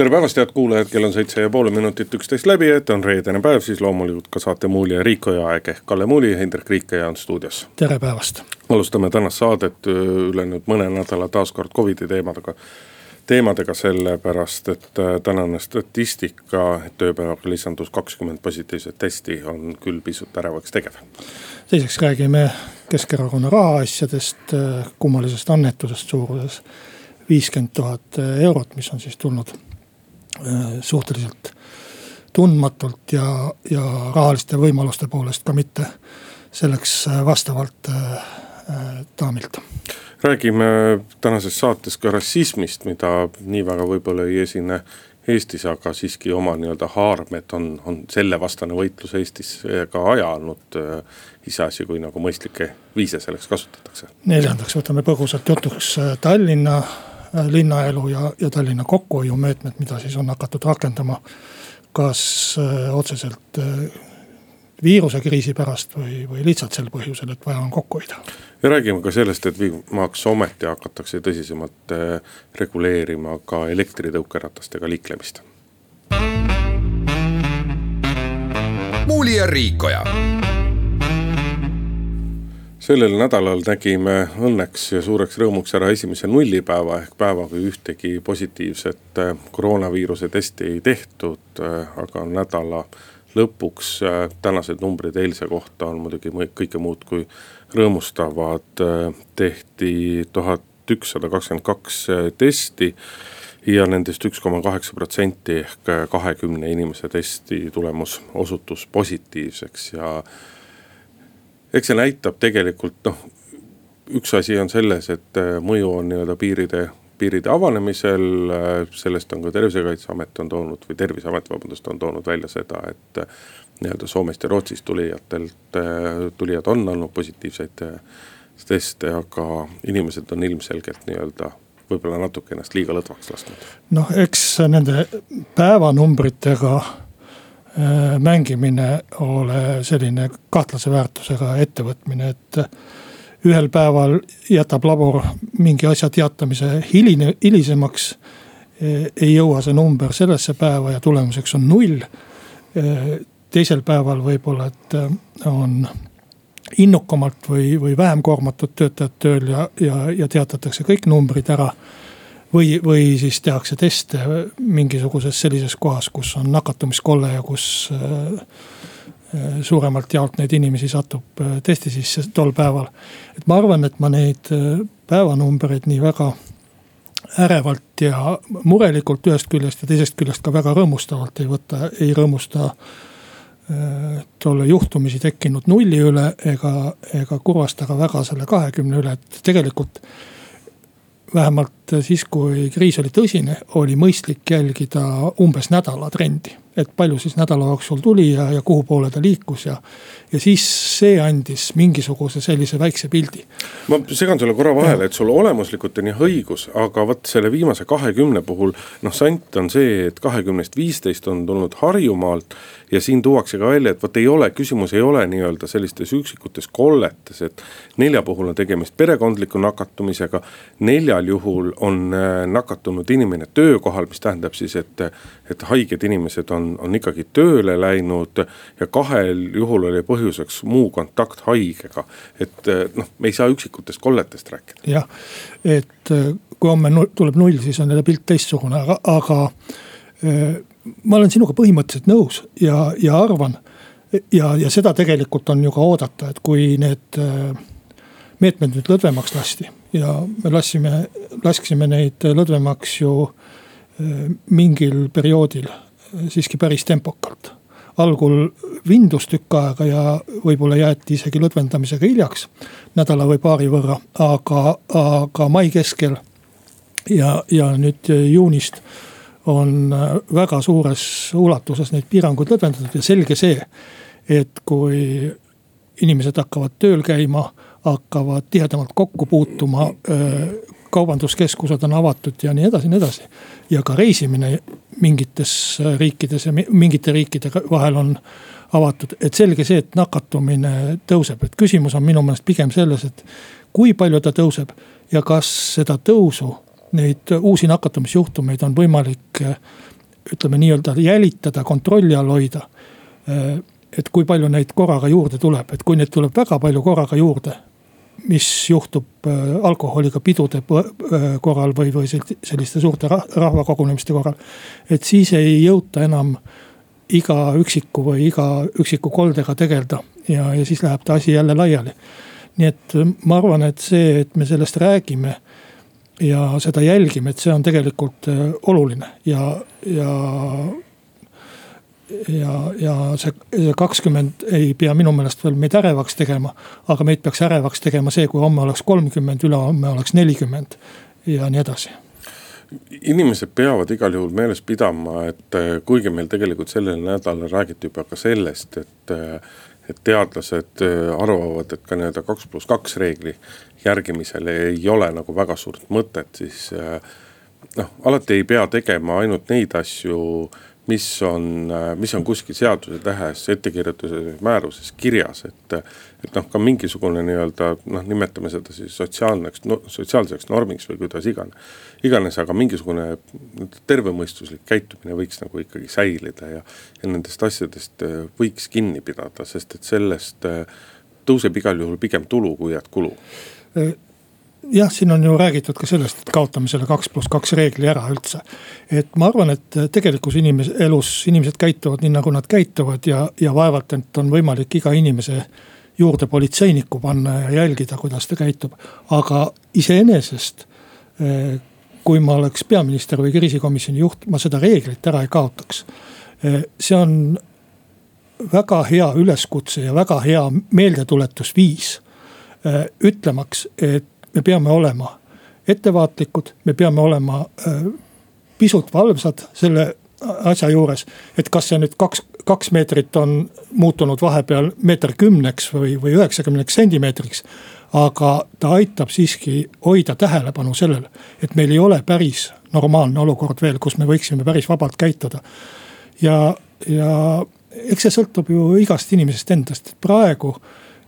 tere päevast, head kuulajad, kell on seitse ja pool minutit üksteist läbi, et on reedene päev, siis loomulikult ka saate Muuli ja Riikoja aeg ehk Kalle Muuli, Hendrik Riikeja on stuudios. tere päevast. alustame tänast saadet üle nüüd mõne nädala taaskord Covidi teemadega teemadega, sellepärast et äh, tänane statistika, et ööpäevaga lisandus kakskümmend positiivset testi, on küll pisut ärevaks tegev. teiseks räägime Keskerakonna rahaasjadest, äh, kummalisest annetusest suuruses viiskümmend tuhat eurot, mis on siis tulnud suhteliselt tundmatult ja, ja rahaliste võimaluste poolest ka mitte selleks äh, vastavalt äh, daamilt. räägime tänases saates ka rassismist, mida nii väga võib-olla ei esine Eestis, aga siiski oma nii-öelda haarmed on, on selle vastane võitlus Eestis ka ajanud. iseasi, kui nagu mõistlikke viise selleks kasutatakse. neljandaks võtame põgusalt jutuks Tallinna Äh, linnaelu ja, ja Tallinna kokkuhoiumeetmed, mida siis on hakatud rakendama. kas äh, otseselt äh, viirusekriisi pärast või, või lihtsalt sel põhjusel, et vaja on kokku hoida. ja räägime ka sellest, et viimaks ometi hakatakse tõsisemalt reguleerima ka elektritõukeratastega liiklemist. muuli ja Riikoja sellel nädalal nägime õnneks ja suureks rõõmuks ära esimese nullipäeva ehk päeva, kui ühtegi positiivset äh, koroonaviiruse testi ei tehtud. Äh, aga nädala lõpuks äh, tänased numbrid eilse kohta on muidugi kõike muud kui rõõmustavad. tehti tuhat ükssada kakskümmend kaks testi ja nendest üks koma kaheksa protsenti ehk kahekümne inimese testi tulemus osutus positiivseks ja eks see näitab tegelikult noh, üks asi on selles, et äh, mõju on nii-öelda piiride, piiride avanemisel, äh, sellest on ka tervisekaitseamet on toonud või terviseamet, vabandust, on toonud välja seda, et. Äh, nii-öelda Soomest ja Rootsist tulijatelt, tulijad on andnud positiivseid teste, aga inimesed on ilmselgelt nii-öelda võib-olla natuke ennast liiga lõdvaks lasknud. noh, eks nende päevanumbritega mängimine ole selline kahtlase väärtusega ettevõtmine, et äh, ühel päeval jätab labor mingi asja teatamise hiline, hilisemaks. Äh, ei jõua see number sellesse päeva ja tulemuseks on null. teisel päeval võib-olla, et on innukamalt või, või vähem koormatud töötajad tööl ja, ja, ja teatatakse kõik numbrid ära või, või siis tehakse teste mingisuguses sellises kohas, kus on nakatumiskolle ja kus äh, äh, suuremalt jaolt neid inimesi satub äh, testi sisse tol päeval. et ma arvan, et ma neid päevanumbreid nii väga ärevalt ja murelikult ühest küljest ja teisest küljest ka väga rõõmustavalt ei võta, ei rõõmusta tolle juhtumisi tekkinud nulli üle ega, ega kurvasta ka väga selle kahekümne üle, et tegelikult vähemalt siis, kui kriis oli tõsine, oli mõistlik jälgida umbes nädala trendi. et palju siis nädala jooksul tuli ja, ja kuhu poole ta liikus ja, ja siis see andis mingisuguse sellise väikse pildi. ma segan sulle korra vahele, et sul olemuslikult on jah õigus, aga vot selle viimase kahekümne puhul noh, sant on see, et kahekümnest viisteist on tulnud Harjumaalt ja siin tuuakse ka välja, et vot ei ole, küsimus ei ole nii-öelda sellistes üksikutes kolletes, et nelja puhul on tegemist perekondliku nakatumisega. neljal juhul on äh, nakatunud inimene töökohal, mis tähendab siis, et, et haiged inimesed on, on ikkagi tööle läinud. ja kahel juhul oli põhjuseks muu kontakt haigega, et äh, noh, me ei saa üksikutest kolletest rääkida. jah, et äh, kui homme tuleb null, siis on jälle pilt teistsugune, aga, aga ma olen sinuga põhimõtteliselt nõus ja, ja arvan ja, ja seda tegelikult on ju ka oodata, et kui need meetmed nüüd lõdvemaks lasti ja me lasksime, lasksime neid lõdvemaks ju mingil perioodil siiski päris tempokalt. Algul vindus tükk aega ja võib-olla jäeti isegi lõdvendamisega hiljaks nädala või paari võrra, aga, aga mai keskel ja, ja nüüd juunist on väga suures ulatuses neid piiranguid lõdvendatud ja selge see, et kui inimesed hakkavad tööl käima, hakkavad tihedamalt kokku puutuma. Kaubanduskeskused on avatud ja nii edasi ja nii edasi. ja ka reisimine mingites riikides ja mingite riikide vahel on avatud, et selge see, et nakatumine tõuseb, et küsimus on minu meelest pigem selles, et kui palju ta tõuseb ja kas seda tõusu, neid uusi nakatumisjuhtumeid on võimalik ütleme nii-öelda jälitada, kontrolli all hoida. et kui palju neid korraga juurde tuleb, et kui neid tuleb väga palju korraga juurde, mis juhtub alkoholiga pidude korral või, või selliste suurte rahvakogunemiste korral. et siis ei jõuta enam iga üksiku või iga üksiku koldega tegeleda ja, ja siis läheb ta asi jälle laiali. nii et ma arvan, et see, et me sellest räägime ja seda jälgime, et see on tegelikult äh, oluline ja, ja. Ja, ja see, kakskümmend ei pea minu meelest veel meid ärevaks tegema, aga meid peaks ärevaks tegema see, kui homme oleks kolmkümmend, ülehomme oleks nelikümmend ja nii edasi. Inimesed peavad igal juhul meeles pidama, et äh, kuigi meil tegelikult sellel nädalal räägiti juba ka sellest, et äh, et teadlased arvavad, et ka nii-öelda kaks pluss kaks reegli järgimisel ei ole nagu väga suurt mõtet, siis noh, alati ei pea tegema ainult neid asju, mis on, äh, mis on kuskil seaduse tähes, ettekirjutuses, määruses kirjas, et. et noh, ka mingisugune nii-öelda noh, nimetame seda siis sotsiaalseks no,, sotsiaalseks normiks või kuidas iganes. iganes, aga mingisugune tervemõistuslik käitumine võiks nagu ikkagi säilida ja, ja nendest asjadest äh, võiks kinni pidada, sest et sellest tõuseb igal juhul pigem tulu kui jääb kulu jah, siin on ju räägitud ka sellest, et kaotame selle kaks pluss kaks reegli ära üldse. et ma arvan, et tegelikus inimese elus inimesed käituvad nii, nagu nad käituvad ja, ja vaevalt, et on võimalik iga inimese juurde politseinikku panna ja jälgida, kuidas ta käitub. aga iseenesest, eh, kui ma oleks peaminister või kriisikomisjoni juht, ma seda reeglit ära ei kaotaks. Eh, see on väga hea üleskutse ja väga hea meeldetuletusviis Äh, ütlemaks, et me peame olema ettevaatlikud, me peame olema äh, pisut valvsad selle asja juures. et kas see nüüd kaks, kaks meetrit on muutunud vahepeal meeter kümneks või, või üheksakümneks sentimeetriks. aga ta aitab siiski hoida tähelepanu sellele, et meil ei ole päris normaalne olukord veel, kus me võiksime päris vabalt käituda. ja, ja eks see sõltub ju igast inimesest endast, praegu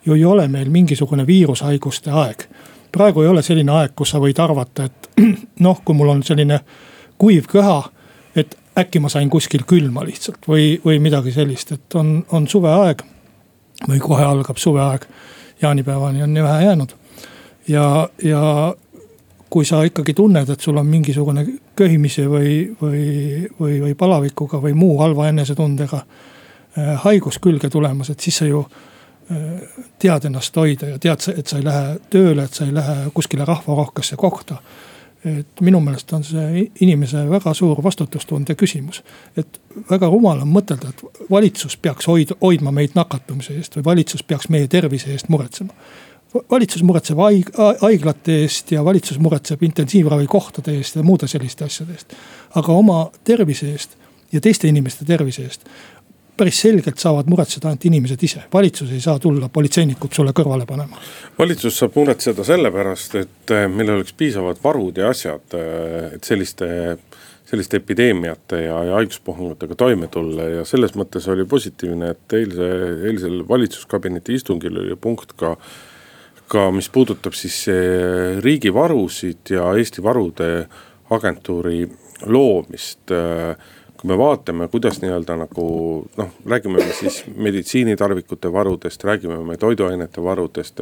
ju ei ole meil mingisugune viirushaiguste aeg. Praegu ei ole selline aeg, kus sa võid arvata, et noh, kui mul on selline kuiv köha, et äkki ma sain kuskil külma lihtsalt või, või midagi sellist, et on, on suveaeg. või kohe algab suveaeg, jaanipäevani on nii vähe jäänud. ja, ja kui sa ikkagi tunned, et sul on mingisugune köhimise või, või, või, või palavikuga või muu halva enesetundega äh, haigus külge tulemas, et siis sa ju tead ennast hoida ja tead, et sa ei lähe tööle, et sa ei lähe kuskile rahvarohkesse kohta. et minu meelest on see inimese väga suur vastutustunde küsimus. et väga rumal on mõtelda, et valitsus peaks hoid-, hoidma meid nakatumise eest või valitsus peaks meie tervise eest muretsema. valitsus muretseb haig-, haiglate eest ja valitsus muretseb intensiivravikohtade eest ja muude selliste asjade eest. aga oma tervise eest ja teiste inimeste tervise eest päris selgelt saavad muretseda ainult inimesed ise, valitsus ei saa tulla politseinikut sulle kõrvale panema. valitsus saab muretseda sellepärast, et eh, meil oleks piisavad varud ja asjad, eh, et selliste selliste epideemiate ja, ja haiguspuhangutega toime tulla ja selles mõttes oli positiivne, et eilse, eilsel valitsuskabineti istungil oli punkt ka. ka mis puudutab siis eh, riigi varusid ja Eesti Varude Agentuuri loomist äh, kui me vaatame, kuidas nii-öelda nagu noh, räägime me siis meditsiinitarvikute varudest, räägime me toiduainete varudest.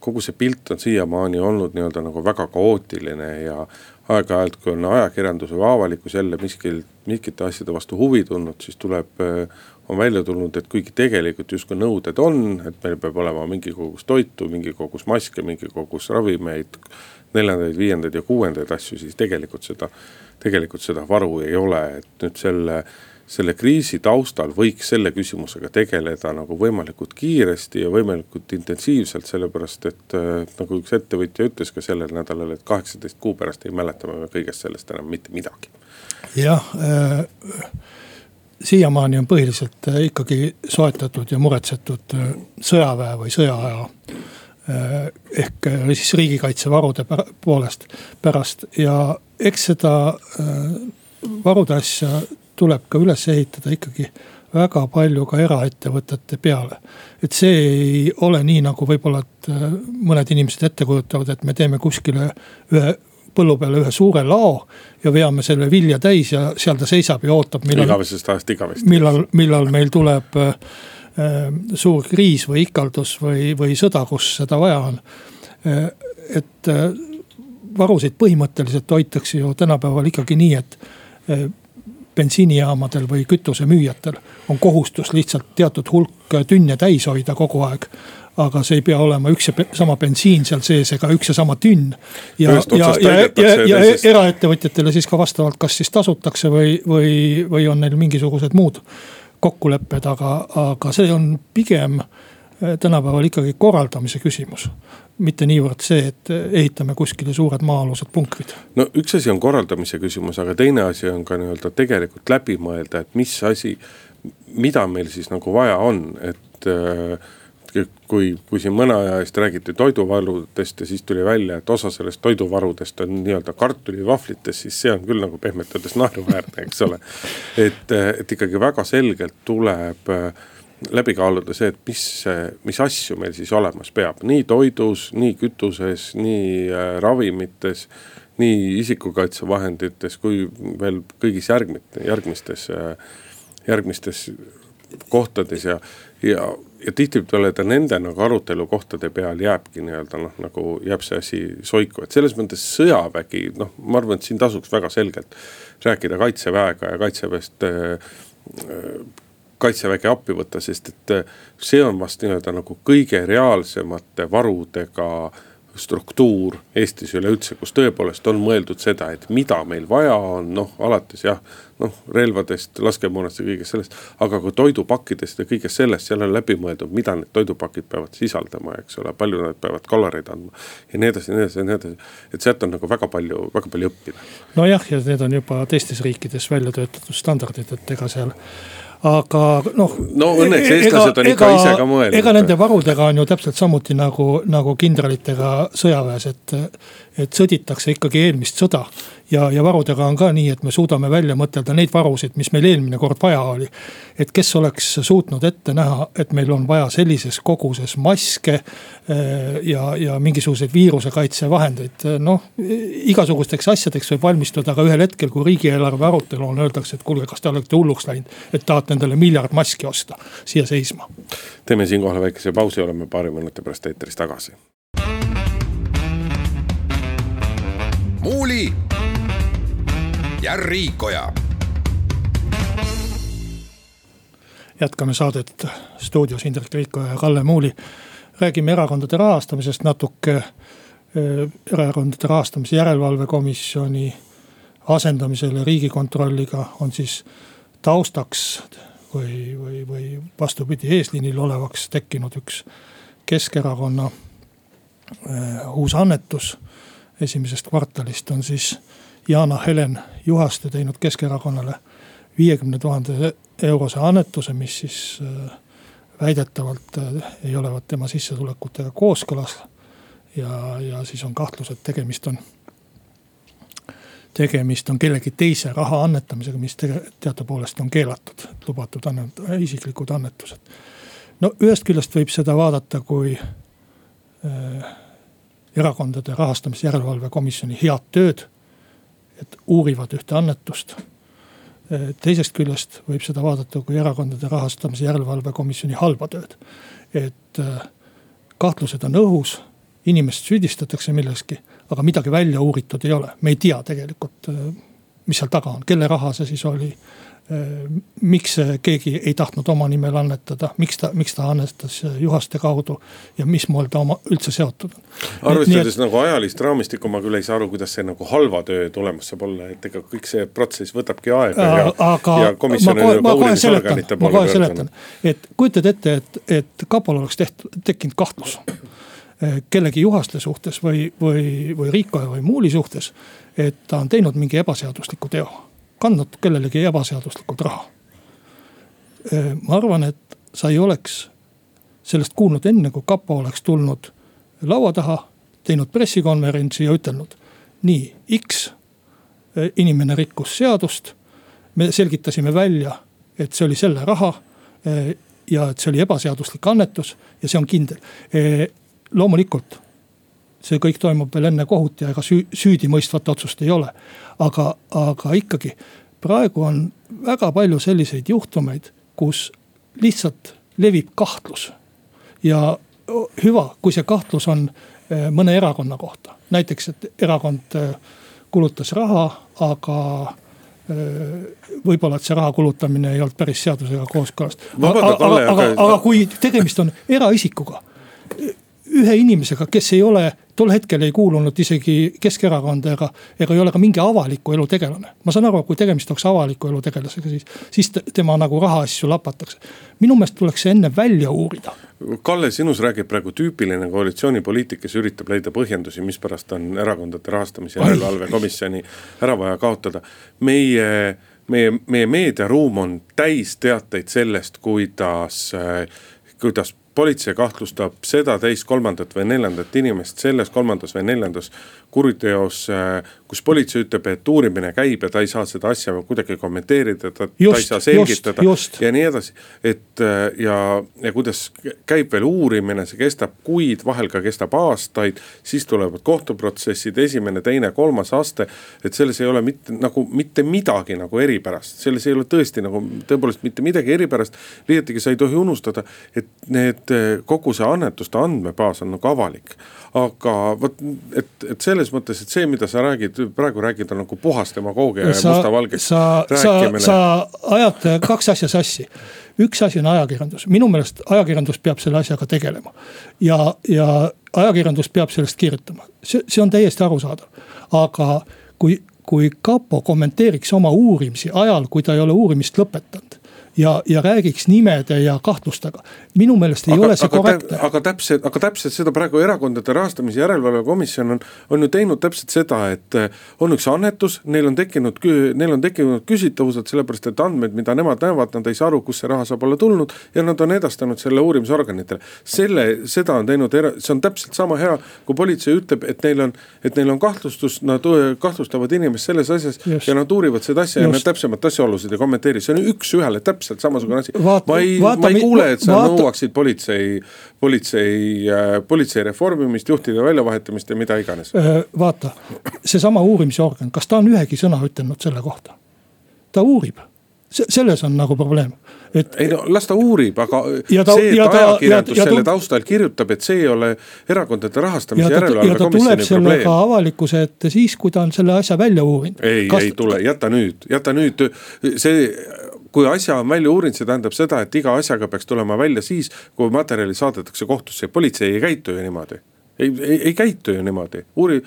kogu see pilt on siiamaani olnud nii-öelda nagu väga kaootiline ja aeg-ajalt, kui on ajakirjandus või avalikkus jälle miskil, miskite asjade vastu huvi tundnud, siis tuleb. on välja tulnud, et kuigi tegelikult justkui nõuded on, et meil peab olema mingi kogus toitu, mingi kogus maske, mingi kogus ravimeid. neljandaid, viiendaid ja kuuendaid asju, siis tegelikult seda tegelikult seda varu ei ole, et nüüd selle selle kriisi taustal võiks selle küsimusega tegeleda nagu võimalikult kiiresti ja võimalikult intensiivselt, sellepärast et nagu üks ettevõtja ütles ka sellel nädalal, et kaheksateist kuu pärast ei mäleta me kõigest sellest enam mitte midagi. jah äh,, siiamaani on põhiliselt äh, ikkagi soetatud ja muretsetud äh, sõjaväe või sõjaaja ehk siis riigikaitsevarude poolest, pärast ja eks seda varude asja tuleb ka üles ehitada ikkagi väga palju ka eraettevõtete peale. et see ei ole nii, nagu võib-olla, et mõned inimesed ette kujutavad, et me teeme kuskile ühe põllu peale ühe suure lao ja veame selle vilja täis ja seal ta seisab ja ootab. igavesest ajast igavesti. millal, millal meil tuleb äh, suur kriis või ikaldus või, või sõda, kus seda vaja on äh,. et äh, varusid põhimõtteliselt hoitakse ju tänapäeval ikkagi nii, et äh, bensiinijaamadel või kütusemüüjatel on kohustus lihtsalt teatud hulk tünne täis hoida kogu aeg aga see ei pea olema üks ja sama bensiin seal sees ega üks ja sama tünn. ja, ja, ja, ja, ja eraettevõtjatele siis ka vastavalt, kas siis tasutakse või, või, või on neil mingisugused muud kokkulepped, aga, aga see on pigem eh, tänapäeval ikkagi korraldamise küsimus. Mitte niivõrd see, et ehitame kuskile suured maa-alused punkrid. no üks asi on korraldamise küsimus, aga teine asi on ka nii-öelda tegelikult läbi mõelda, et mis asi, mida meil siis nagu vaja on, et äh, kui, kui siin mõne aja eest räägiti toiduvarudest ja siis tuli välja, et osa sellest toiduvarudest on nii-öelda kartulivahvlites, siis see on küll nagu pehmelt öeldes naeruväärne, eks ole. et, et ikkagi väga selgelt tuleb äh, läbi kaaluda see, et mis, mis asju meil siis olemas peab, nii toidus, nii kütuses, nii äh, ravimites nii isikukaitsevahendites kui veel kõigis järgmine, järgmistes, äh, järgmistes kohtades ja, ja ja tihtipeale ta nende nagu arutelukohtade peal jääbki nii-öelda noh, nagu jääb see asi soiku, et selles mõttes sõjavägi, noh, ma arvan, et siin tasuks väga selgelt rääkida kaitseväega ja kaitseväest äh, kaitseväge appi võtta, sest et äh, see on vast nii-öelda nagu kõige reaalsemate varudega struktuur Eestis üleüldse, kus tõepoolest on mõeldud seda, et mida meil vaja on, noh alates jah, noh relvadest, laskemoonast ja kõigest sellest. aga ka toidupakkidest ja kõigest sellest, seal on läbi mõeldud, mida need toidupakid peavad sisaldama, eks ole, palju nad peavad kaloreid andma. ja nii edasi nii edasi nii edasi, et sealt on nagu väga palju, väga palju õppida. nojah, ja need on juba teistes riikides välja töötatud standardid, et ega seal aga noh. no õnneks e-, eestlased on ikka ise ka mõelnud. ega nende varudega on ju täpselt samuti nagu, nagu kindralitega sõjaväes, et, et sõditakse ikkagi eelmist sõda ja, ja varudega on ka nii, et me suudame välja mõtelda neid varusid, mis meil eelmine kord vaja oli. et kes oleks suutnud ette näha, et meil on vaja sellises koguses maske eh, ja, ja mingisuguseid viirusekaitsevahendeid, noh. igasugusteks asjadeks võib valmistuda, aga ühel hetkel, kui riigieelarve arutelu on, öeldakse, et kuulge, kas te olete hulluks läinud. et tahate endale miljard maski osta siia seisma. teeme siinkohal väikese pausi, oleme paari minuti pärast eetris tagasi. Muuli ja Riikoja. jätkame saadet stuudios Indrek Riikoja ja Kalle Muuli. räägime erakondade rahastamisest natuke. erakondade rahastamise järelevalve komisjoni asendamisele riigikontrolliga on siis taustaks või, või, või vastupidi, eesliinil olevaks tekkinud üks Keskerakonna uus annetus esimesest kvartalist on siis Jaana-Helen Juhaste teinud Keskerakonnale viiekümne tuhande eurose annetuse, mis siis äh, väidetavalt äh, ei olevat tema sissetulekutega kooskõlas. ja, ja siis on kahtlus, et tegemist on, tegemist on kellegi teise raha annetamisega, mis teadupoolest on keelatud, lubatud annet-, isiklikud annetused. no ühest küljest võib seda vaadata kui äh, erakondade rahastamise järelevalve komisjoni head tööd et uurivad ühte annetust. teisest küljest võib seda vaadata kui erakondade rahastamise järelevalve komisjoni halba tööd. et äh, kahtlused on õhus, inimest süüdistatakse milleski, aga midagi välja uuritud ei ole, me ei tea tegelikult, äh, mis seal taga on, kelle raha see siis oli miks keegi ei tahtnud oma nimel annetada, miks ta, miks ta annetas Juhaste kaudu ja mis moel ta oma üldse seotud on. arvestades et, nagu ajalist raamistikku, ma küll ei saa aru, kuidas see nagu halva töö tulemus saab olla, et ega kõik see protsess võtabki aega ja, aga ja komisjon on juba uurimisorganite poole pöördunud. et kujutad ette, et, et kapol oleks tehtud, tekkinud kahtlus äh, kellegi Juhaste suhtes või, või, või Riikoja või Muuli suhtes, et ta on teinud mingi ebaseadusliku teo kandnud kellelegi ebaseaduslikult raha. ma arvan, et sa ei oleks sellest kuulnud enne, kui kapo oleks tulnud laua taha, teinud pressikonverentsi ja ütelnud. nii, X inimene rikkus seadust. me selgitasime välja, et see oli selle raha ja et see oli ebaseaduslik annetus ja see on kindel. loomulikult see kõik toimub veel enne kohut ja ega süü, süüdimõistvat otsust ei ole. aga, aga ikkagi praegu on väga palju selliseid juhtumeid, kus lihtsalt levib kahtlus. ja hüva, kui see kahtlus on mõne erakonna kohta, näiteks, et erakond kulutas raha, aga võib-olla, et see raha kulutamine ei olnud päris seadusega kooskõlas. aga, aga, aga, aga kui tegemist on eraisikuga, ühe inimesega, kes ei ole tol hetkel ei kuulunud isegi Keskerakonda ega, ega ei ole ka mingi avaliku elu tegelane. ma saan aru, kui tegemist oleks avaliku elu tegelasega, siis, siis tema nagu rahaasju lapatakse. minu meelest tuleks see enne välja uurida. Kalle, sinus räägib praegu tüüpiline koalitsioonipoliitik, kes üritab leida põhjendusi, mispärast on erakondade rahastamise järelevalve komisjoni ära vaja kaotada. meie meie, meie meediaruum on täis teateid sellest, kuidas, kuidas politsei kahtlustab seda, teist, kolmandat või neljandat inimest selles, kolmandas või neljandas kuriteos, äh, kus politsei ütleb, et uurimine käib ja ta ei saa seda asja kuidagi kommenteerida, ta, ta ei saa selgitada just, just. ja nii edasi. et äh, ja, ja kuidas käib veel uurimine, see kestab kuid, vahel ka kestab aastaid, siis tulevad kohtuprotsessid, esimene, teine, kolmas aste. et selles ei ole mitte nagu mitte midagi nagu eripärast, selles ei ole tõesti nagu tõepoolest mitte midagi eripärast. liiatigi sa ei tohi unustada, et need kogu see annetuste andmebaas on nagu avalik aga vot, et, et selles mõttes, et see, mida sa räägid, praegu räägid, on nagu puhas demagoogia ja mustavalgeks rääkimine. sa ajad kaks asja sassi. üks asi on ajakirjandus, minu meelest ajakirjandus peab selle asjaga tegelema. ja, ja ajakirjandus peab sellest kirjutama, see, see on täiesti arusaadav. aga kui, kui kapo kommenteeriks oma uurimisi ajal, kui ta ei ole uurimist lõpetanud ja, ja räägiks nimede ja kahtlustega. minu meelest ei aga, ole see korrektne. aga täpselt, aga täpselt seda praegu erakondade rahastamise järelevalve komisjon on, on ju teinud täpselt seda, et eh, on üks annetus, neil on tekkinud, neil on tekkinud küsitavused, sellepärast et andmed, mida nemad näevad, nad ei saa aru, kust see raha saab olla tulnud. ja nad on edastanud selle uurimisorganitele. selle, seda on teinud, see on täpselt sama hea, kui politsei ütleb, et neil on, et neil on kahtlustus, nad kahtlustavad inimest selles asjas Just. ja nad uurivad seda asja Just. ja nad täpsemat asjaolusid ei kommenteeri, see on üks-ühele täpselt täpselt samasugune asi. ma ei, ma ei kuule, et sa vaata, nõuaksid politsei, politsei äh,, politsei reformimist, juhtide väljavahetamist ja mida iganes. Äh, vaata, seesama uurimisorgan, kas ta on ühegi sõna ütelnud selle kohta? ta uurib, selles on nagu probleem et. ei no las ta uurib, aga ta, see, et ajakirjandus ja, ja, selle taustal kirjutab, et see ei ole erakondade rahastamise järelevalve komisjoni probleem. avalikkuse ette siis, kui ta on selle asja välja uurinud. ei Kas..., ei tule, jäta nüüd, jäta nüüd, see kui asja on välja uurinud, see tähendab seda, et iga asjaga peaks tulema välja siis, kui materjali saadetakse kohtusse, politsei ei käitu ju niimoodi ei, ei, ei käitu ju niimoodi, uuri-,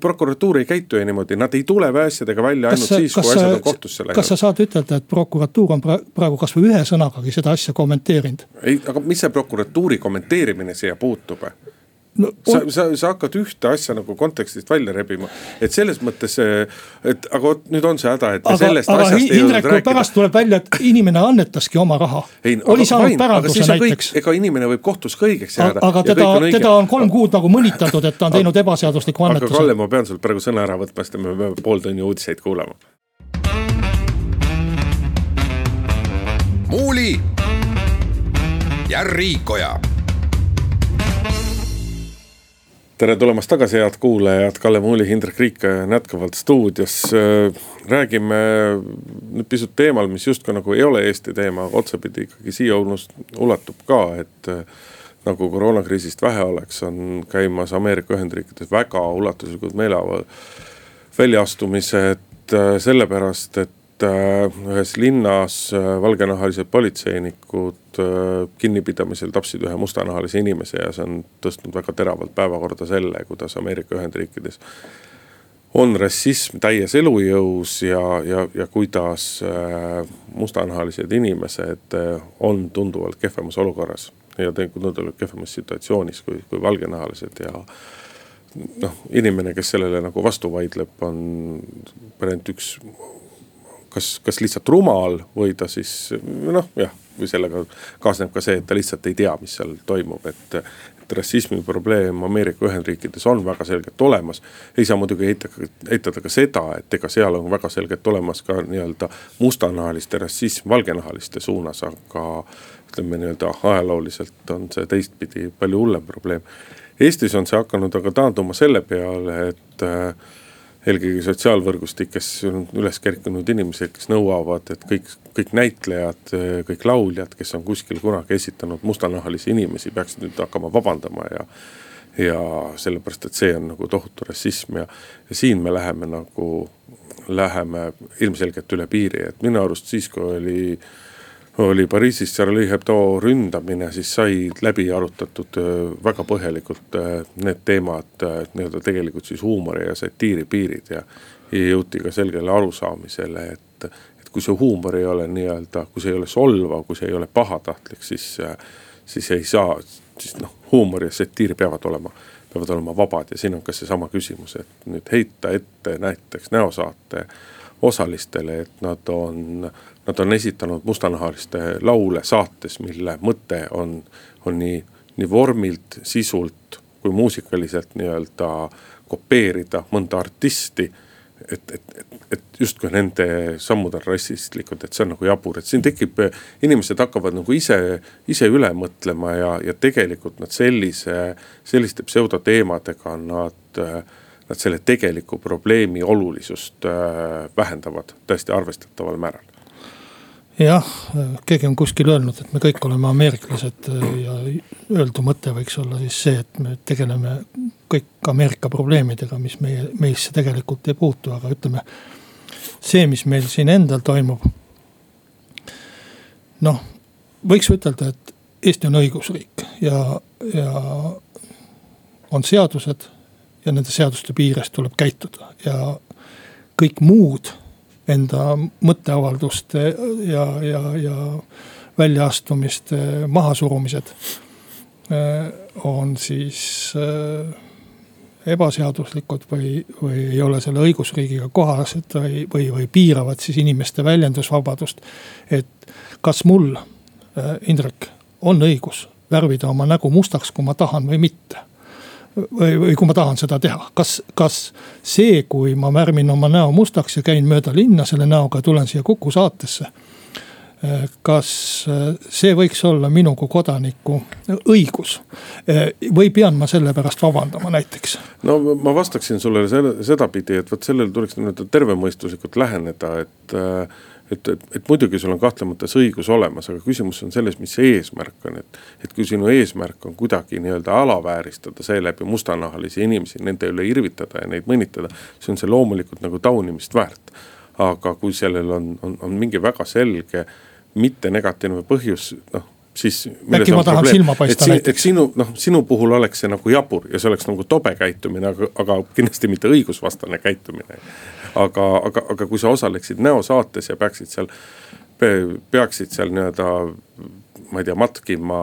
prokuratuur ei käitu ju niimoodi, nad ei tule asjadega välja ainult kas, siis, kui asjad on kohtusse läinud. kas sa saad ütelda, et prokuratuur on praegu kasvõi ühe sõnagagi seda asja kommenteerinud? ei, aga mis see prokuratuuri kommenteerimine siia puutub? No, sa, sa, sa hakkad ühte asja nagu kontekstist välja rebima, et selles mõttes, et aga vot nüüd on see häda, et aga, sellest aga asjast ei jõudnud rääkida. pärast tuleb välja, et inimene annetaski oma raha. oli saanud päranduse näiteks. ega inimene võib kohtus ka õigeks jääda. aga teda, teda on kolm kuud nagu mõnitatud, et ta on teinud ebaseadusliku annetuse. aga Kalle, ma pean sult praegu sõna ära võtma, sest me peame pool tunni uudiseid kuulama. muuli ja Riikoja tere tulemast tagasi, head kuulajad, Kalle Muuli, Hindrek Riik on jätkuvalt stuudios. räägime nüüd pisut teemal, mis justkui nagu ei ole Eesti teema, otsapidi ikkagi siia ulatub ka, et. nagu koroonakriisist vähe oleks, on käimas Ameerika Ühendriikides väga ulatuslikud meeleaval-, väljaastumised sellepärast, et et äh, ühes linnas äh, valgenahalised politseinikud äh, kinnipidamisel tapsid ühe mustanahalise inimese ja see on tõstnud väga teravalt päevakorda selle, kuidas Ameerika Ühendriikides on rassism täies elujõus ja, ja, ja kuidas mustanahalised inimesed on tunduvalt kehvemas olukorras. ja tunduvalt kehvemas situatsioonis kui, kui valgenahalised ja noh, inimene, kes sellele nagu vastu vaidleb, on variant üks kas, kas lihtsalt rumal või ta siis noh, jah, või sellega kaasneb ka see, et ta lihtsalt ei tea, mis seal toimub, et. et rassismi probleem Ameerika Ühendriikides on väga selgelt olemas. ei saa muidugi eitada, eitada ka seda, et ega seal on väga selgelt olemas ka nii-öelda mustanahaliste rassism valgenahaliste suunas, aga ütleme nii-öelda ajalooliselt on see teistpidi palju hullem probleem. Eestis on see hakanud aga taanduma selle peale, et äh, eelkõige sotsiaalvõrgustikes üles kerkinud inimesed, kes nõuavad, et kõik, kõik näitlejad, kõik lauljad, kes on kuskil kunagi esitanud mustanahalisi inimesi, peaksid nüüd hakkama vabandama ja. ja sellepärast, et see on nagu tohutu rassism ja, ja siin me läheme nagu, läheme ilmselgelt üle piiri, et minu arust siis, kui oli oli Pariisis Charlie Hebdo ründamine, siis sai läbi arutatud äh, väga põhjalikult äh, need teemad, äh, nii-öelda tegelikult siis huumori ja satiiri piirid ja. ja jõuti ka selgele arusaamisele, et, et kui see huumor ei ole nii-öelda, kui see ei ole solvav, kui see ei ole pahatahtlik, siis, siis ei saa, siis noh, huumor ja satiir peavad olema peavad olema vabad ja siin on ka seesama küsimus, et nüüd heita ette näiteks näosaate osalistele, et nad on Nad on esitanud mustanahaliste laule saates, mille mõte on, on nii, nii vormilt, sisult kui muusikaliselt nii-öelda kopeerida mõnda artisti. et, et, et, et justkui nende sammud on rassistlikud, et see on nagu jabur, et siin tekib, inimesed hakkavad nagu ise, ise üle mõtlema ja, ja tegelikult nad sellise, selliste pseudoteemadega nad nad selle tegeliku probleemi olulisust äh, vähendavad täiesti arvestataval määral jah, keegi on kuskil öelnud, et me kõik oleme ameeriklased ja öeldu mõte võiks olla siis see, et me tegeleme kõik Ameerika probleemidega, mis meie, meisse tegelikult ei puutu, aga ütleme. see, mis meil siin endal toimub. noh, võiks ütelda, et Eesti on õigusriik ja, ja on seadused ja nende seaduste piires tuleb käituda ja kõik muud enda mõtteavalduste ja, ja, ja väljaastumiste mahasurumised äh, on siis äh, ebaseaduslikud või, või ei ole selle õigusriigiga kohased või, või, või piiravad siis inimeste väljendusvabadust. et kas mul, äh, Indrek, on õigus värvida oma nägu mustaks, kui ma tahan või mitte või, või kui ma tahan seda teha, kas, kas see, kui ma värmin oma näo mustaks ja käin mööda linna selle näoga, tulen siia Kuku saatesse. kas see võiks olla minu kui kodaniku õigus või pean ma selle pärast vabandama näiteks? no ma vastaksin sulle sedapidi, et vot sellele tuleks nii-öelda tervemõistuslikult läheneda, et et, et, et muidugi sul on kahtlemata see õigus olemas, aga küsimus on selles, mis see eesmärk on, et. et kui sinu eesmärk on kuidagi nii-öelda alavääristada seeläbi mustanahalisi inimesi, nende üle irvitada ja neid mõnitada. siis on see loomulikult nagu taunimist väärt. aga kui sellel on, on, on mingi väga selge mitte negatiivne põhjus, noh siis. äkki ma tahan silma paista näiteks. et sinu, noh sinu puhul oleks see nagu jabur ja see oleks nagu tobe käitumine, aga, aga kindlasti mitte õigusvastane käitumine aga, aga, aga kui sa osaleksid näosaates ja peaksid seal, peaksid seal nii-öelda ma ei tea, matkima,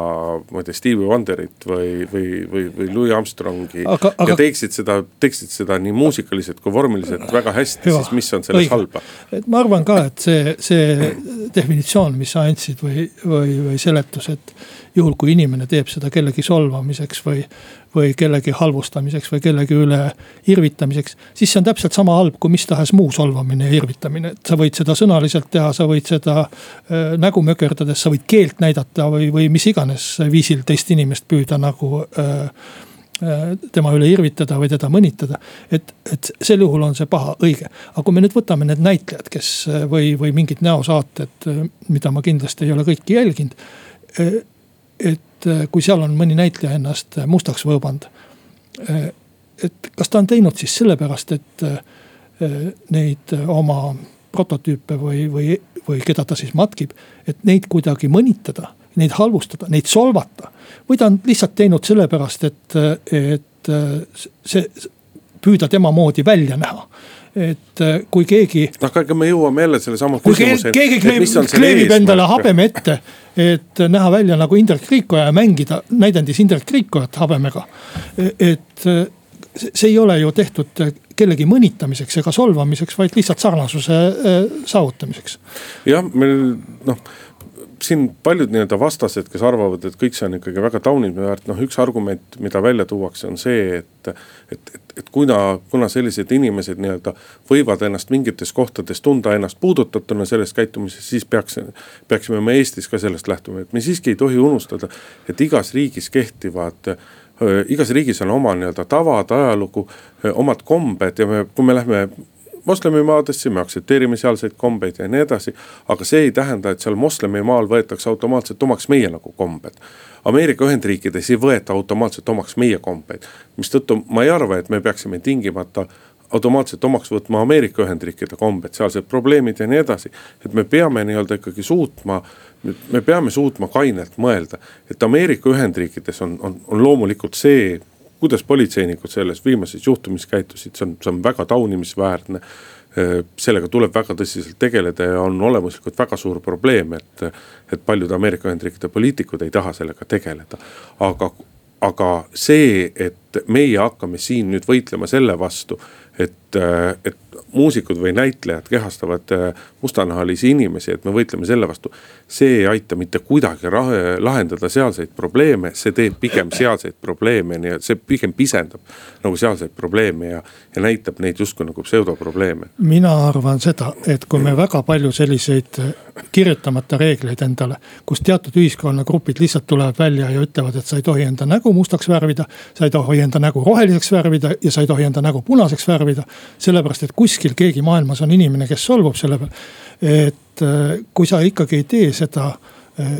ma ei tea, Stevie Wonderit või, või, või, või Louis Armstrongi. Aga... ja teeksid seda, teeksid seda nii muusikaliselt kui vormiliselt väga hästi, siis mis on selles õige. halba? et ma arvan ka, et see, see definitsioon, mis sa andsid või, või, või seletus, et juhul, kui inimene teeb seda kellegi solvamiseks või, või kellegi halvustamiseks või kellegi üle irvitamiseks. siis see on täpselt sama halb kui mis tahes muu solvamine ja irvitamine, et sa võid seda sõnaliselt teha, sa võid seda äh, nägu mökerdades, sa võid keelt näidata või, või mis iganes viisil teist inimest püüda nagu äh, äh tema üle irvitada või teda mõnitada. et, et sel juhul on see paha, õige. aga kui me nüüd võtame need näitlejad, kes või, või mingid näosaated, mida ma kindlasti ei ole kõiki jälginud äh, et äh, kui seal on mõni näitleja ennast äh, mustaks võõbanud. Äh, et kas ta on teinud siis sellepärast, et neid oma prototüüpe või, või, või keda ta siis matkib, et neid kuidagi mõnitada, neid halvustada, neid solvata. või ta on lihtsalt teinud sellepärast, et, et see, püüda tema moodi välja näha et kui keegi. noh, aga me jõuame jälle sellesama küsimuseni. keegi kleebib, kleebib endale habeme ette, et näha välja nagu Indrek Riikoja ja mängida näidendis Indrek Riikojat habemega. et see ei ole ju tehtud kellegi mõnitamiseks ega solvamiseks, vaid lihtsalt sarnasuse äh, saavutamiseks. jah, meil noh siin paljud nii-öelda vastased, kes arvavad, et kõik see on ikkagi väga taunimisväärt, noh üks argument, mida välja tuuakse, on see, et. et, et, et kuna, kuna sellised inimesed nii-öelda võivad ennast mingites kohtades tunda ennast puudutatuna sellest käitumisest, siis peaks. peaksime me Eestis ka sellest lähtuma, et me siiski ei tohi unustada, et igas riigis kehtivad igas riigis on oma nii-öelda tavad, ajalugu, omad kombed ja me, kui me lähme moslemimaadesse, me aktsepteerime sealseid kombeid ja nii edasi. aga see ei tähenda, et seal moslemimaal võetakse automaatselt omaks meie nagu kombed. Ameerika Ühendriikides ei võeta automaatselt omaks meie kombeid, mistõttu ma ei arva, et me peaksime tingimata automaatselt omaks võtma Ameerika Ühendriikide kombed, sealsed probleemid ja nii edasi. et me peame nii-öelda ikkagi suutma, me peame suutma kainelt mõelda, et Ameerika Ühendriikides on, on, on loomulikult see kuidas politseinikud selles viimases juhtumis käitusid, see on, see on väga taunimisväärne. sellega tuleb väga tõsiselt tegeleda ja on olemuslikult väga suur probleem, et, et paljud Ameerika Ühendriikide poliitikud ei taha sellega tegeleda. aga, aga see, et meie hakkame siin nüüd võitlema selle vastu, et, et muusikud või näitlejad kehastavad äh, mustanahalisi inimesi, et me võitleme selle vastu. see ei aita mitte kuidagi lahendada sealseid probleeme, see teeb pigem sealseid probleeme, nii et see pigem pisendab nagu sealseid probleeme ja, ja näitab neid justkui nagu pseudoprobleeme. mina arvan seda, et kui me väga palju selliseid kirjutamata reegleid endale, kus teatud ühiskonnagrupid lihtsalt tulevad välja ja ütlevad, et sa ei tohi enda nägu mustaks värvida. sa ei tohi enda nägu roheliseks värvida ja sa ei tohi enda nägu punaseks värvida, sellepärast et kuskil keegi maailmas on inimene, kes solvub selle peale. et äh, kui sa ikkagi ei tee seda äh,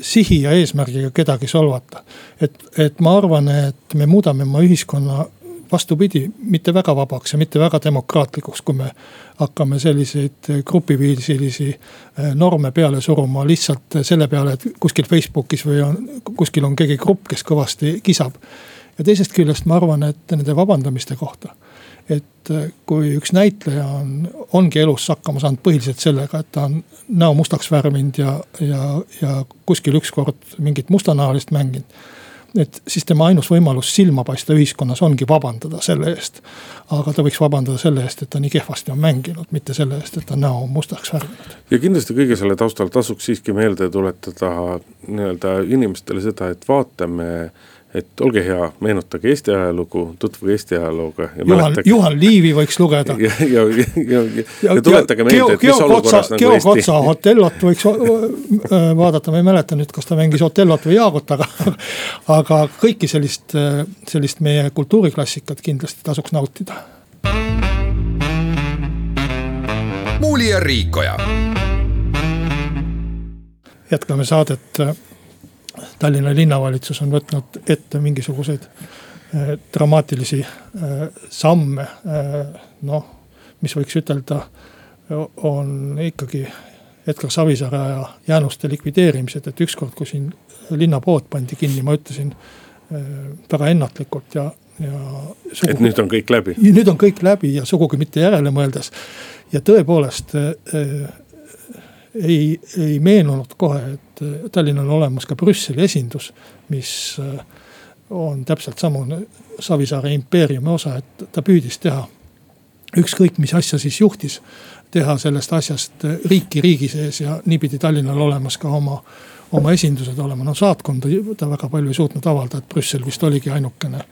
sihi ja eesmärgiga kedagi solvata. et, et ma arvan, et me muudame oma ühiskonna vastupidi, mitte väga vabaks ja mitte väga demokraatlikuks, kui me hakkame selliseid grupiviisilisi äh, norme peale suruma lihtsalt selle peale, et kuskil Facebookis või on, kuskil on keegi grupp, kes kõvasti kisab. ja teisest küljest ma arvan, et nende vabandamiste kohta et äh, kui üks näitleja on, ongi elus hakkama saanud põhiliselt sellega, et ta on näo mustaks värvinud ja, ja, ja kuskil ükskord mingit mustanahalist mänginud. et siis tema ainus võimalus silma paista ühiskonnas ongi vabandada selle eest. aga ta võiks vabandada selle eest, et ta nii kehvasti on mänginud, mitte selle eest, et ta näo mustaks värvinud. ja kindlasti kõige selle taustal tasuks siiski meelde tuletada nii-öelda inimestele seda, et vaatame et olge hea, meenutage Eesti ajalugu, tutvuge Eesti ajalooga. Juhan, Juhan Liivi võiks lugeda. ja, ja, ja, ja, ja, ja tuletage meelde, et mis olukorras nagu Eesti. Kotsa Otellot võiks vaadata, ma ei mäleta nüüd, kas ta mängis Otellot või Jaagut, aga. aga kõiki sellist, sellist meie kultuuriklassikat kindlasti tasuks nautida. muuli ja Riikoja. jätkame saadet Tallinna linnavalitsus on võtnud ette mingisuguseid äh, dramaatilisi äh, samme, äh, noh, mis võiks ütelda, on ikkagi Edgar Savisaare aja jäänuste likvideerimised, et ükskord, kui siin linnapood pandi kinni, ma ütlesin väga ennatlikult ja, ja. et nüüd on kõik läbi. nüüd on kõik läbi ja sugugi mitte järele mõeldes. ja tõepoolest ei, ei meenunud kohe, et Tallinnal on olemas ka Brüsseli esindus, mis äh, on täpselt samune Savisaare impeeriumi osa, et ta püüdis teha ükskõik, mis asja siis juhtis, teha sellest asjast riiki riigi sees ja niipidi Tallinnal olemas ka oma, oma esindused olema, no saatkonda ta väga palju ei suutnud avaldada, et Brüssel vist oligi ainukene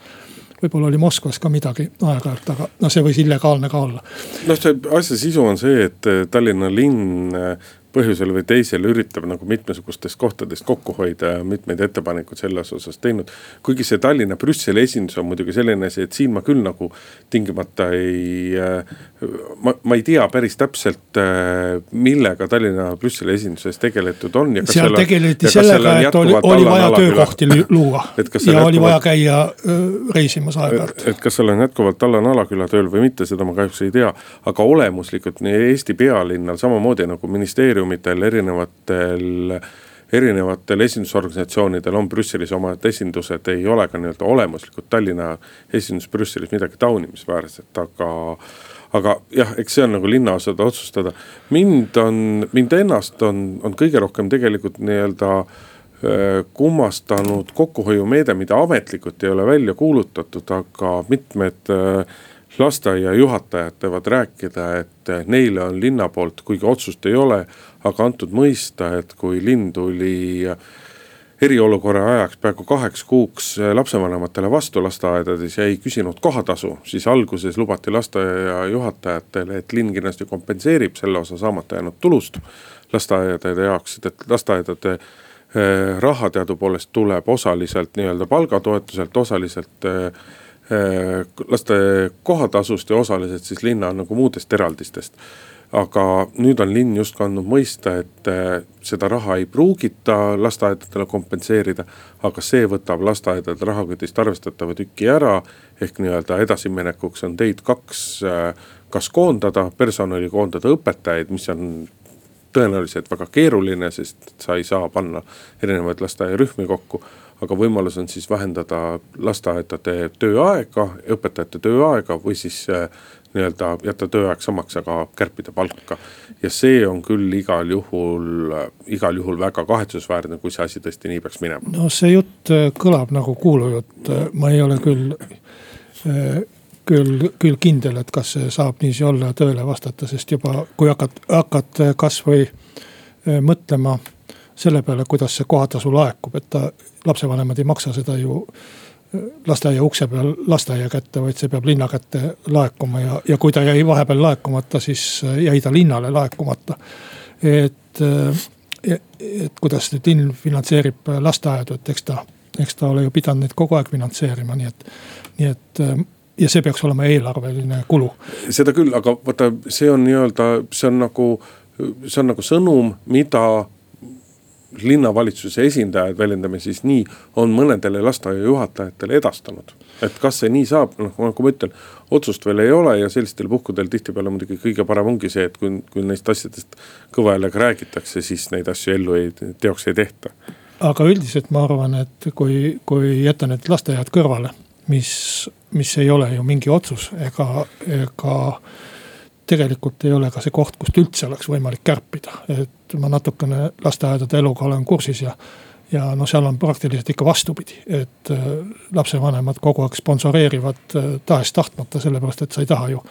võib-olla oli Moskvas ka midagi aeg-ajalt, aga no see võis illegaalne ka olla. noh, see asja sisu on see, et Tallinna linn põhjusel või teisel üritab nagu mitmesugustest kohtadest kokku hoida ja mitmeid ettepanekuid selles osas teinud. kuigi see Tallinna Brüsseli esindus on muidugi selline asi, et siin ma küll nagu tingimata ei. Ma, ma ei tea päris täpselt, millega Tallinna Brüsseli esinduses tegeletud on. seal tegeleti sellega, et oli, oli vaja töökohti luua ja jätkuvalt, oli vaja käia reisimas aeg-ajalt. et kas seal on jätkuvalt Allan Alaküla tööl või mitte, seda ma kahjuks ei tea. aga olemuslikult nii Eesti pealinnal samamoodi nagu ministeerium ministeeriumitel, erinevatel erinevatel esindusorganisatsioonidel on Brüsselis omad esindused, ei ole ka nii-öelda olemuslikult Tallinna esindus Brüsselis midagi taunimisväärset, aga. Aga jah, eks see on nagu linnaosade otsustada. mind on, mind ennast on, on kõige rohkem tegelikult nii-öelda äh, kummastanud kokkuhoiumeede, mida ametlikult ei ole välja kuulutatud, aga mitmed äh, lasteaiajuhatajad teevad rääkida, et neile on linna poolt, kuigi otsust ei ole, aga antud mõista, et kui linn tuli eriolukorra ajaks peaaegu kaheks kuuks lapsevanematele vastu lasteaedades ja ei küsinud kohatasu, siis alguses lubati lasteaia juhatajatele, et linn kindlasti kompenseerib selle osa saamata jäänud tulust lasteaedade jaoks, et lasteaedade eh, raha teadupoolest tuleb osaliselt nii-öelda palgatoetuselt, osaliselt eh, eh, laste kohatasust ja osaliselt siis linna nagu muudest eraldistest aga nüüd on linn justkui andnud mõista, et seda raha ei pruugita lasteaedadele kompenseerida. aga see võtab lasteaedade rahakotist arvestatava tüki ära. ehk nii-öelda edasiminekuks on teid kaks, kas koondada personali, koondada õpetajaid, mis on tõenäoliselt väga keeruline, sest sa ei saa panna erinevaid lasteaiarühmi kokku. aga võimalus on siis vähendada lasteaedade tööaega, õpetajate tööaega või siis äh, nii-öelda jätta tööaeg samaks, aga kärpida palka. ja see on küll igal juhul, igal juhul väga kahetsusväärne, kui see asi tõesti nii peaks minema. no see jutt äh, kõlab nagu kuulujutt, ma ei ole küll äh, küll, küll kindel, et kas see saab niiviisi olla ja tõele vastata, sest juba kui hakkad, hakkad kasvõi mõtlema selle peale, kuidas see kohatasu laekub, et ta, lapsevanemad ei maksa seda ju lasteaia ukse peal lasteaia kätte, vaid see peab linna kätte laekuma ja, ja kui ta jäi vahepeal laekumata, siis eh, jäi ta linnale laekumata. et, et kuidas nüüd linn finantseerib lasteaedu, et eks ta, eks ta ole ju pidanud neid kogu aeg finantseerima, nii et, nii et ja see peaks olema eelarveline kulu. seda küll, aga vaata, see on nii-öelda, see on nagu, see on nagu sõnum, mida linnavalitsuse esindajad, väljendame siis nii, on mõnedele lasteaiajuhatajatele edastanud. et kas see nii saab, noh nagu ma ütlen, otsust veel ei ole ja sellistel puhkudel tihtipeale muidugi kõige parem ongi see, et kui, kui neist asjadest kõva häälega räägitakse, siis neid asju ellu ei, teoks ei tehta. aga üldiselt ma arvan, et kui, kui jätta need lasteaiad kõrvale mis, mis ei ole ju mingi otsus ega, ega tegelikult ei ole ka see koht, kust üldse oleks võimalik kärpida, et ma natukene lasteaedade eluga olen kursis ja. ja no seal on praktiliselt ikka vastupidi, et äh, lapsevanemad kogu aeg sponsoreerivad äh, tahes-tahtmata, sellepärast et sa ei taha ju.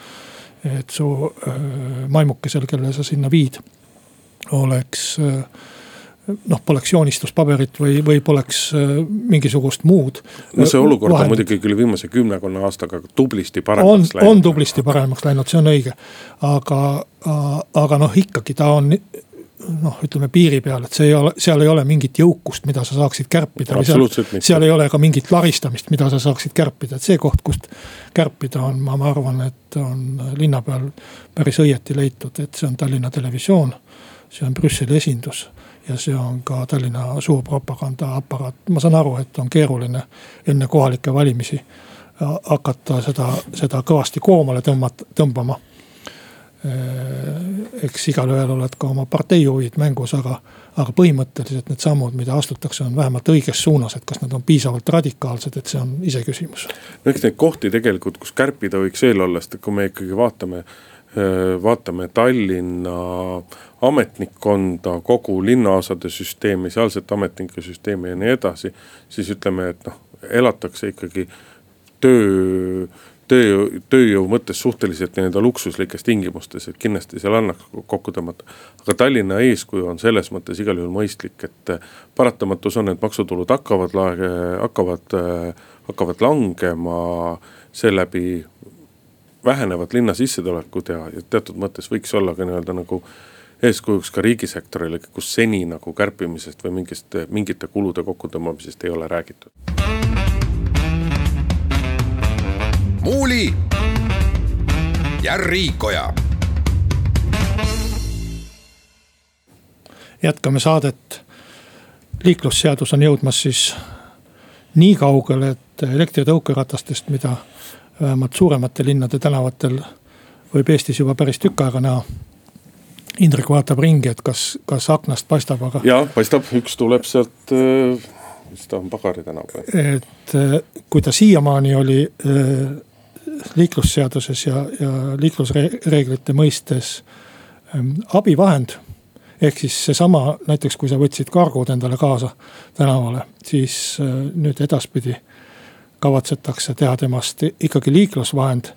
et su äh, maimukesel, kelle sa sinna viid, oleks noh, poleks joonistuspaberit või, või poleks äh, mingisugust muud. no see olukord vahendit. on muidugi küll viimase kümnekonna aastaga tublisti paremaks läinud. on tublisti paremaks läinud, see on õige. aga, aga noh, ikkagi ta on noh, ütleme piiri peal, et see ei ole, seal ei ole mingit jõukust, mida sa saaksid kärpida. seal, seal ei ole ka mingit laristamist, mida sa saaksid kärpida, et see koht, kust kärpida on, ma, ma arvan, et on linna peal päris õieti leitud, et see on Tallinna Televisioon. See on Brüsseli esindus ja see on ka Tallinna suur propagandaaparaat, ma saan aru, et on keeruline enne kohalikke valimisi hakata seda, seda kõvasti koomale tõmmata, tõmbama. eks igalühel oled ka oma partei huvid mängus, aga, aga põhimõtteliselt need sammud, mida astutakse, on vähemalt õiges suunas, et kas nad on piisavalt radikaalsed, et see on iseküsimus. no eks neid kohti tegelikult, kus kärpida võiks veel olla, sest kui me ikkagi vaatame vaatame Tallinna ametnikkonda, kogu linnaosade süsteemi, sealset ametnike süsteemi ja nii edasi. siis ütleme, et noh, elatakse ikkagi töö, tööjõu, tööjõu mõttes suhteliselt nii-öelda luksuslikes tingimustes, et kindlasti seal annaks kokku tõmmata. aga Tallinna eeskuju on selles mõttes igal juhul mõistlik, et paratamatus on, et maksutulud hakkavad, hakkavad, hakkavad langema seeläbi vähenevad linna sissetulekud ja, ja teatud mõttes võiks olla ka nii-öelda nagu eeskujuks ka riigisektorile, kus seni nagu kärpimisest või mingist, mingite kulude kokkutõmbamisest ei ole räägitud. muuli ja Riikoja. jätkame saadet. liiklusseadus on jõudmas siis nii kaugele, et elektritõukeratastest, mida vähemalt suuremate linnade tänavatel võib Eestis juba päris tükk aega näha. Indrek vaatab ringi, et kas, kas aknast paistab, aga. ja paistab, üks tuleb sealt, mis ta on, Pagari tänav või? et äh, kui ta siiamaani oli äh, liiklusseaduses ja, ja liiklusreeglite mõistes abivahend. ehk siis seesama, näiteks kui sa võtsid kargud endale kaasa tänavale, siis nüüd edaspidi kavatsetakse teha temast ikkagi liiklusvahend,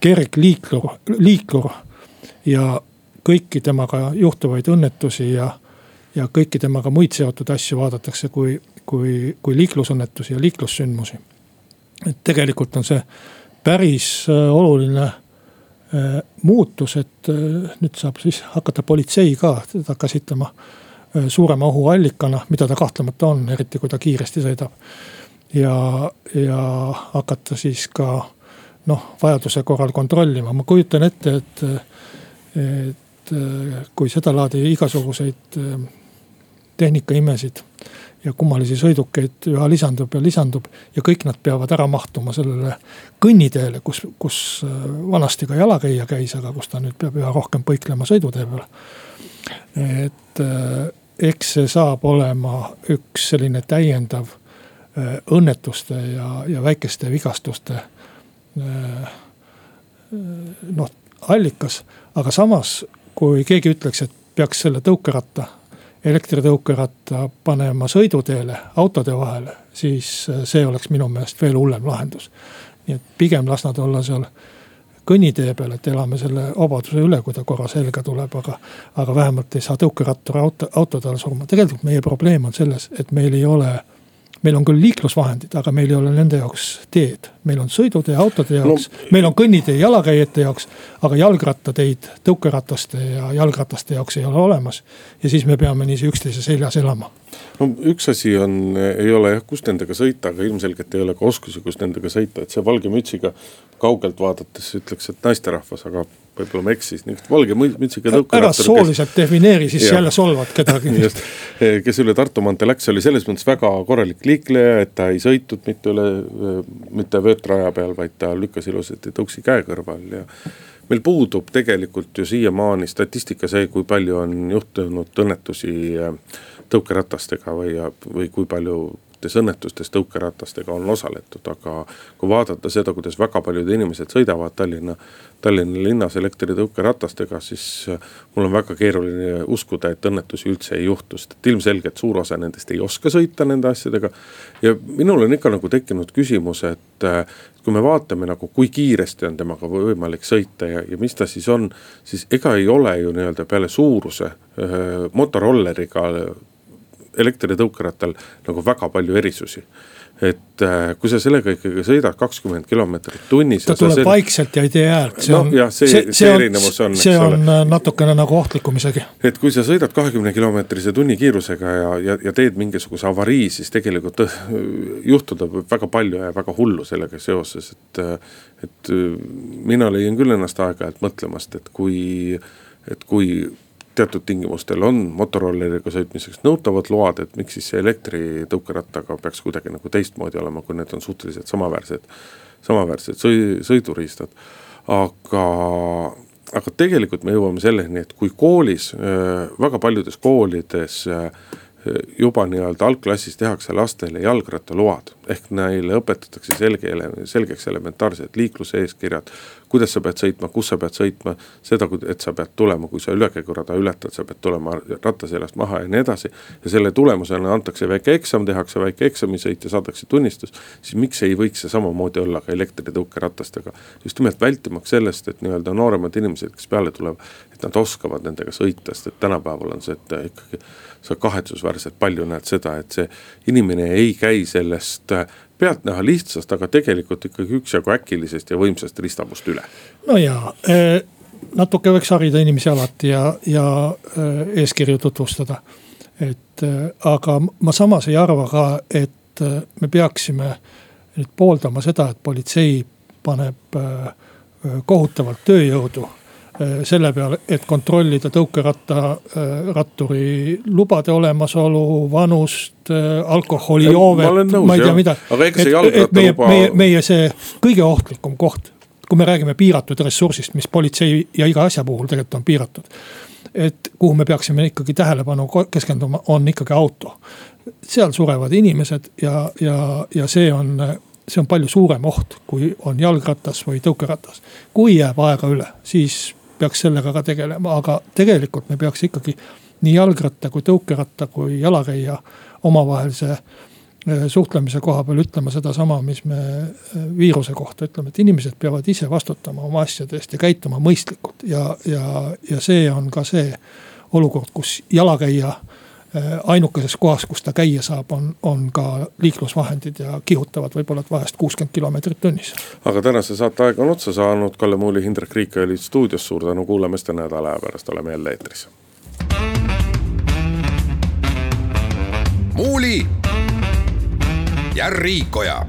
kergliiklur, liiklur ja kõiki temaga juhtuvaid õnnetusi ja, ja kõiki temaga muid seotud asju vaadatakse kui, kui, kui liiklusõnnetusi ja liiklussündmusi. et tegelikult on see päris äh, oluline äh, muutus, et äh, nüüd saab siis hakata politsei ka teda käsitlema suurema ohuallikana, mida ta kahtlemata on, eriti kui ta kiiresti sõidab. Ja, ja hakata siis ka noh, vajaduse korral kontrollima, ma kujutan ette, et, et kui sedalaadi igasuguseid tehnikaimesid ja kummalisi sõidukeid üha lisandub ja lisandub. ja kõik nad peavad ära mahtuma sellele kõnniteele, kus, kus äh, vanasti ka jalakäija käis, aga kus ta nüüd peab üha rohkem põiklema sõidutee peal. et äh, eks see saab olema üks selline täiendav õnnetuste ja, ja väikeste vigastuste noh, allikas. aga samas, kui keegi ütleks, et peaks selle tõukeratta elektritõukeratta panema sõiduteele, autode vahele, siis äh, see oleks minu meelest veel hullem lahendus. nii et pigem las nad olla seal kõnnitee peal, et elame selle vabaduse üle, kui ta korra selga tuleb, aga. aga vähemalt ei saa tõukerattur auto, autode all surma, tegelikult meie probleem on selles, et meil ei ole meil on küll liiklusvahendid, aga meil ei ole nende jaoks teed. meil on sõidutee autode jaoks no., meil on kõnnitee jalakäijate jaoks, aga jalgrattateid tõukerataste ja jalgrataste jaoks ei ole olemas. ja siis me peame niiviisi üksteise seljas elama. no üks asi on, ei ole jah, kus nendega sõita, aga ilmselgelt ei ole ka oskusi, kus nendega sõita, et see valge mütsiga kaugelt vaadates ütleks, et naisterahvas, aga võib-olla ma eksisin, niisugune valge mütsiga tõukerattaga. ära sooliselt kes... defineeri, siis ja. jälle solvad kedagi just, kes üle Tartu maantee läks, oli selles mõttes väga korralik liikleja, et ta ei sõitnud mitte üle, mitte vöötraja peal, vaid ta lükkas ilusasti tõuksi käe kõrval ja meil puudub tegelikult ju siiamaani statistika see, kui palju on juhtunud õnnetusi tõukeratastega või, või kui palju mitmetes õnnetustes tõukeratastega on osaletud, aga kui vaadata seda, kuidas väga paljud inimesed sõidavad Tallinna, Tallinna linnas elektritõukeratastega, siis äh, mul on väga keeruline uskuda, et õnnetusi üldse ei juhtu, sest et ilmselgelt suur osa nendest ei oska sõita nende asjadega. ja minul on ikka nagu tekkinud küsimus, et äh, kui me vaatame nagu, kui kiiresti on temaga võimalik sõita ja, ja mis ta siis on, siis ega ei ole ju nii-öelda peale suuruse äh, motorolleriga elektritõukerattal nagu väga palju erisusi et äh, kui sa sellega ikkagi sõidad kakskümmend kilomeetrit tunnis. ta tuleb selle... vaikselt ja ei tee häält, see no, on. jah, see, see, see erinevus on. see on. Äh, natukene nagu ohtlikum isegi. et kui sa sõidad kahekümne kilomeetrise tunnikiirusega ja, ja, ja teed mingisuguse avarii, siis tegelikult äh, juhtuda võib väga palju ja väga hullu sellega seoses, et. et mina leian küll ennast aeg-ajalt mõtlemast, et kui, et kui teatud tingimustel on motorolleriga sõitmiseks nõutavad load, et miks siis see elektritõukerattaga peaks kuidagi nagu teistmoodi olema, kui need on suhteliselt samaväärsed, samaväärsed sõi-, sõiduriistad. aga, aga tegelikult me jõuame selleni, et kui koolis, väga paljudes koolides juba nii-öelda algklassis tehakse lastele jalgrattaload. ehk neile õpetatakse selge, selgeks elementaarsed liikluseeskirjad. Kuidas sa pead sõitma, kus sa pead sõitma, seda, et sa pead tulema, kui sa ülekäigurada ületad, sa pead tulema rattaseljast maha ja nii edasi. ja selle tulemusena antakse väike eksam, tehakse väike eksamisõit ja saadakse tunnistus. siis miks ei võiks see samamoodi olla ka elektritõukeratastega. just nimelt vältimaks sellest, et nii-öelda nooremad inimesed, kes peale tulevad, et nad oskavad nendega sõita, sest et tänapäeval on see, et ikkagi sa kahetsusväärselt palju näed seda, et see inimene ei käi sellest pealtnäha lihtsast, aga tegelikult ikkagi üksjagu äkilisest ja võimsast ristamust üle. no ja äh, natuke võiks harida inimesi alati ja, ja äh, eeskirju tutvustada. et aga ma samas ei arva ka, et me peaksime nüüd pooldama seda, et politsei paneb kohutavalt tööjõudu selle peale, et kontrollida tõukeratturi äh, lubade olemasolu, vanust, äh, alkoholijoovet, ma ei tea mida. aga ega see jalgrattaluba. meie, meie see kõige ohtlikum koht, kui me räägime piiratud ressursist, mis politsei ja iga asja puhul tegelikult on piiratud. et kuhu me peaksime ikkagi tähelepanu keskenduma, on ikkagi auto. seal surevad inimesed ja, ja, ja see on see on palju suurem oht, kui on jalgratas või tõukeratas. kui jääb aega üle, siis peaks sellega ka tegelema, aga tegelikult me peaks ikkagi nii jalgratta kui tõukeratta kui jalakäija omavahelise suhtlemise koha peal ütlema sedasama, mis me viiruse kohta ütleme, et inimesed peavad ise vastutama oma asjade eest ja käituma mõistlikult. Ja, ja, ja see on ka see olukord, kus jalakäija ainukeses kohas, kus ta käia saab, on, on ka liiklusvahendid ja kihutavad võib-olla vahest kuuskümmend kilomeetrit tunnis. aga tänase saate aeg on otsa saanud, Kalle Muuli, Hindrek Riik olid stuudios, suur tänu kuulamast ja nädala aja pärast oleme jälle eetris. muuli ja Riikoja